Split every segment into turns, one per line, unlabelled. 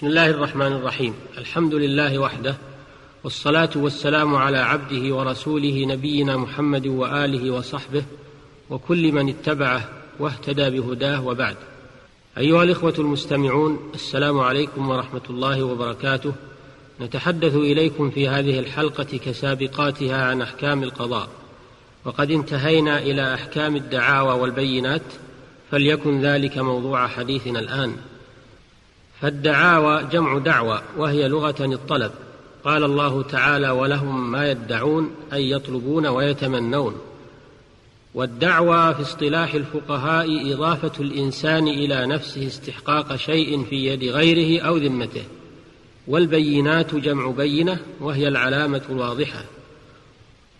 بسم الله الرحمن الرحيم. الحمد لله وحده والصلاة والسلام على عبده ورسوله نبينا محمد وآله وصحبه وكل من اتبعه واهتدى بهداه وبعد. أيها الإخوة المستمعون السلام عليكم ورحمة الله وبركاته. نتحدث إليكم في هذه الحلقة كسابقاتها عن أحكام القضاء. وقد انتهينا إلى أحكام الدعاوى والبينات فليكن ذلك موضوع حديثنا الآن. فالدعاوى جمع دعوى وهي لغة الطلب. قال الله تعالى ولهم ما يدعون أي يطلبون ويتمنون. والدعوى في اصطلاح الفقهاء إضافة الإنسان إلى نفسه استحقاق شيء في يد غيره أو ذمته. والبينات جمع بينة وهي العلامة الواضحة.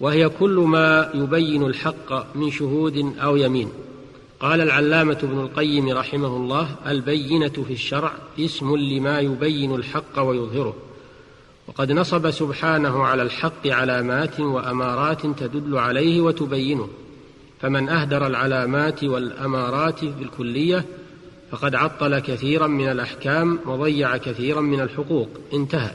وهي كل ما يبين الحق من شهود أو يمين. قال العلامة ابن القيم رحمه الله البينة في الشرع اسم لما يبين الحق ويظهره وقد نصب سبحانه على الحق علامات وأمارات تدل عليه وتبينه فمن أهدر العلامات والأمارات بالكليه فقد عطل كثيرا من الأحكام وضيع كثيرا من الحقوق انتهى.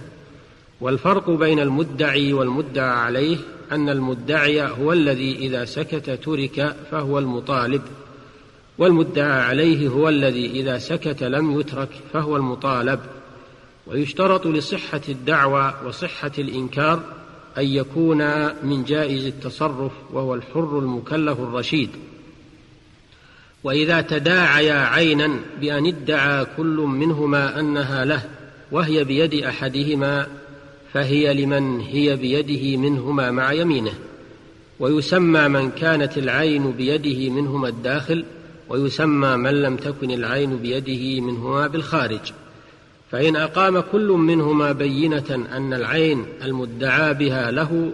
والفرق بين المدعي والمدعى عليه أن المدعي هو الذي إذا سكت ترك فهو المطالب. والمدعى عليه هو الذي إذا سكت لم يترك فهو المطالب. ويشترط لصحة الدعوى وصحة الإنكار أن يكون من جائز التصرف وهو الحر المكلف الرشيد. وإذا تداعيا عينا بأن ادعى كل منهما أنها له وهي بيد أحدهما فهي لمن هي بيده منهما مع يمينه. ويسمى من كانت العين بيده منهما الداخل ويسمى من لم تكن العين بيده منهما بالخارج. فإن أقام كل منهما بينة أن العين المدعى بها له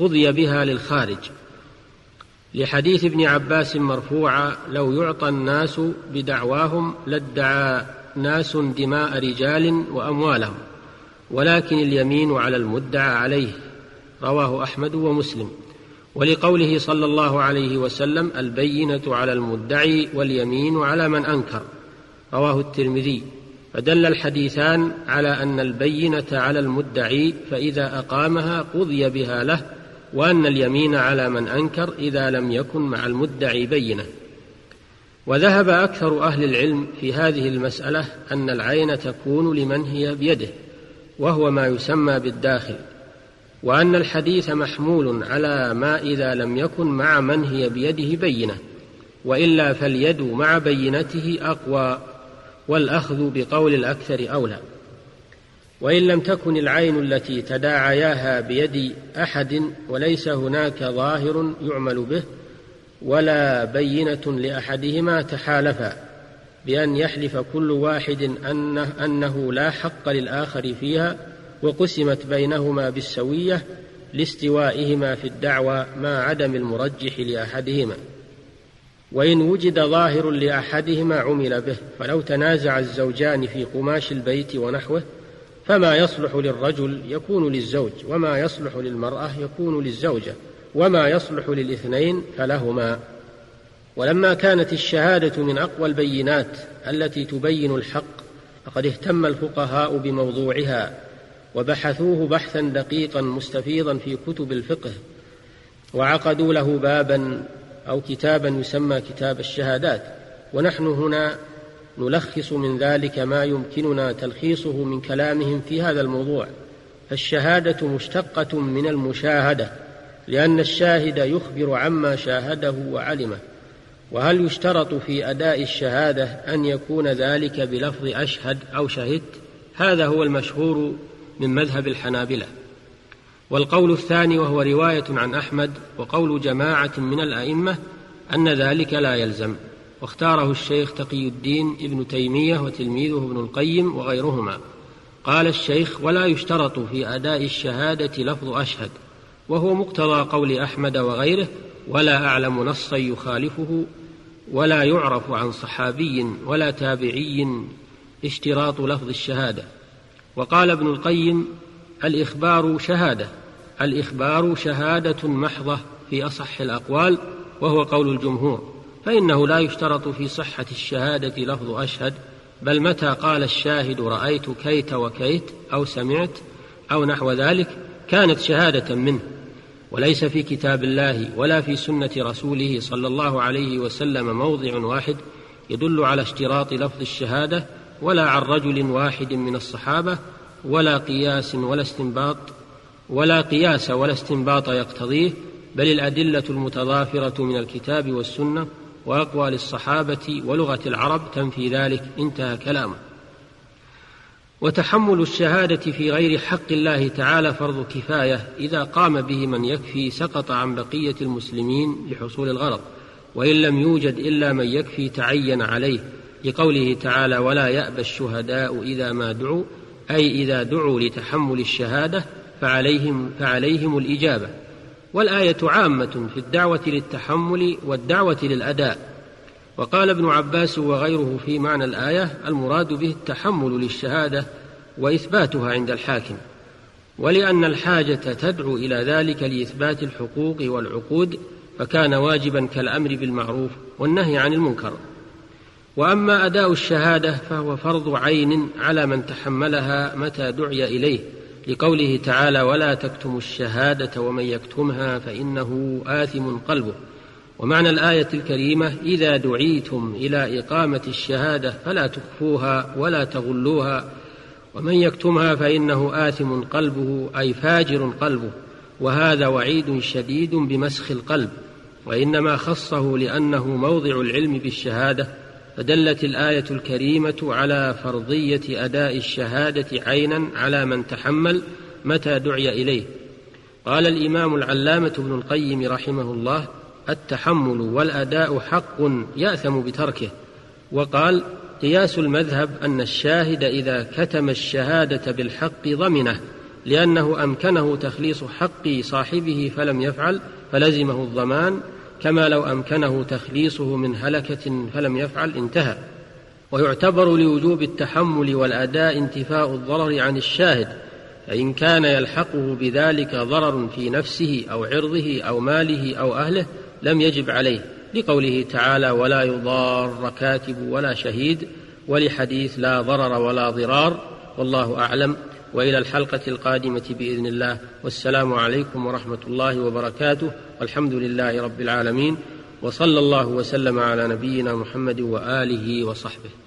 قضي بها للخارج. لحديث ابن عباس مرفوعا لو يعطى الناس بدعواهم لادعى ناس دماء رجال وأموالهم ولكن اليمين على المدعى عليه. رواه أحمد ومسلم. ولقوله صلى الله عليه وسلم البينة على المدعي واليمين على من أنكر. رواه الترمذي. فدل الحديثان على أن البينة على المدعي فإذا أقامها قضي بها له وأن اليمين على من أنكر إذا لم يكن مع المدعي بينة. وذهب أكثر أهل العلم في هذه المسألة أن العين تكون لمن هي بيده وهو ما يسمى بالداخل. وأن الحديث محمول على ما إذا لم يكن مع من هي بيده بينة وإلا فاليد مع بينته أقوى والأخذ بقول الأكثر أولى. وإن لم تكن العين التي تداعياها بيد أحد وليس هناك ظاهر يعمل به ولا بينة لأحدهما تحالفا بأن يحلف كل واحد أنه, أنه لا حق للآخر فيها وقسمت بينهما بالسوية لاستوائهما في الدعوى مع عدم المرجح لأحدهما. وإن وجد ظاهر لأحدهما عمل به فلو تنازع الزوجان في قماش البيت ونحوه فما يصلح للرجل يكون للزوج وما يصلح للمرأة يكون للزوجة وما يصلح للاثنين فلهما. ولما كانت الشهادة من أقوى البينات التي تبين الحق فقد اهتم الفقهاء بموضوعها. وبحثوه بحثا دقيقا مستفيضا في كتب الفقه وعقدوا له بابا أو كتابا يسمى كتاب الشهادات. ونحن هنا نلخص من ذلك ما يمكننا تلخيصه من كلامهم في هذا الموضوع. فالشهاده مشتقة من المشاهدة لأن الشاهد يخبر عما شاهده وعلمه. وهل يشترط في أداء الشهادة أن يكون ذلك بلفظ أشهد أو شهدت؟ هذا هو المشهور من مذهب الحنابلة. والقول الثاني وهو رواية عن أحمد وقول جماعة من الأئمة أن ذلك لا يلزم واختاره الشيخ تقي الدين ابن تيمية وتلميذه ابن القيم وغيرهما. قال الشيخ ولا يشترط في أداء الشهادة لفظ أشهد وهو مقتضى قول أحمد وغيره ولا أعلم نصا يخالفه ولا يعرف عن صحابي ولا تابعي اشتراط لفظ الشهادة وقال ابن القيم الإخبار شهادة الإخبار شهادة محضة في أصح الأقوال وهو قول الجمهور فإنه لا يشترط في صحة الشهادة لفظ أشهد بل متى قال الشاهد رأيت كيت وكيت أو سمعت أو نحو ذلك كانت شهادة منه. وليس في كتاب الله ولا في سنة رسوله صلى الله عليه وسلم موضع واحد يدل على اشتراط لفظ الشهادة ولا عن رجل واحد من الصحابة ولا قياس ولا استنباط ولا قياس ولا استنباط يقتضيه بل الأدلة المتضافرة من الكتاب والسنة وأقوال الصحابة ولغة العرب تنفي ذلك. انتهى كلامه. وتحمل الشهادة في غير حق الله تعالى فرض كفاية إذا قام به من يكفي سقط عن بقية المسلمين لحصول الغرض وإن لم يوجد إلا من يكفي تعين عليه. لقوله تعالى ولا يأبى الشهداء إذا ما دعوا أي إذا دعوا لتحمل الشهادة فعليهم فعليهم الإجابة. والآية عامة في الدعوة للتحمل والدعوة للأداء. وقال ابن عباس وغيره في معنى الآية المراد به التحمل للشهادة وإثباتها عند الحاكم ولأن الحاجة تدعو إلى ذلك لإثبات الحقوق والعقود فكان واجبا كالأمر بالمعروف والنهي عن المنكر. وأما أداء الشهادة فهو فرض عين على من تحملها متى دعي إليه لقوله تعالى ولا تكتموا الشهادة ومن يكتمها فإنه آثم قلبه ومعنى الآية الكريمة إذا دعيتم إلى إقامة الشهادة فلا تخفوها ولا تغلوها ومن يكتمها فإنه آثم قلبه أي فاجر قلبه وهذا وعيد شديد بمسخ القلب وإنما خصه لأنه موضع العلم بالشهادة فدلت الآية الكريمة على فرضية أداء الشهادة عينا على من تحمل متى دعي إليه. قال الإمام العلامة ابن القيم رحمه الله التحمل والأداء حق يأثم بتركه. وقال قياس المذهب أن الشاهد إذا كتم الشهادة بالحق ضمنه لأنه أمكنه تخليص حق صاحبه فلم يفعل فلزمه الضمان كما لو أمكنه تخليصه من هلكة فلم يفعل انتهى. ويعتبر لوجوب التحمل والأداء انتفاء الضرر عن الشاهد فإن كان يلحقه بذلك ضرر في نفسه أو عرضه أو ماله أو أهله لم يجب عليه. لقوله تعالى ولا يضار كاتب ولا شهيد ولحديث لا ضرر ولا ضرار والله أعلم. وإلى الحلقة القادمة بإذن الله. والسلام عليكم ورحمة الله وبركاته. والحمد لله رب العالمين. وصلى الله وسلم على نبينا محمد وآله وصحبه.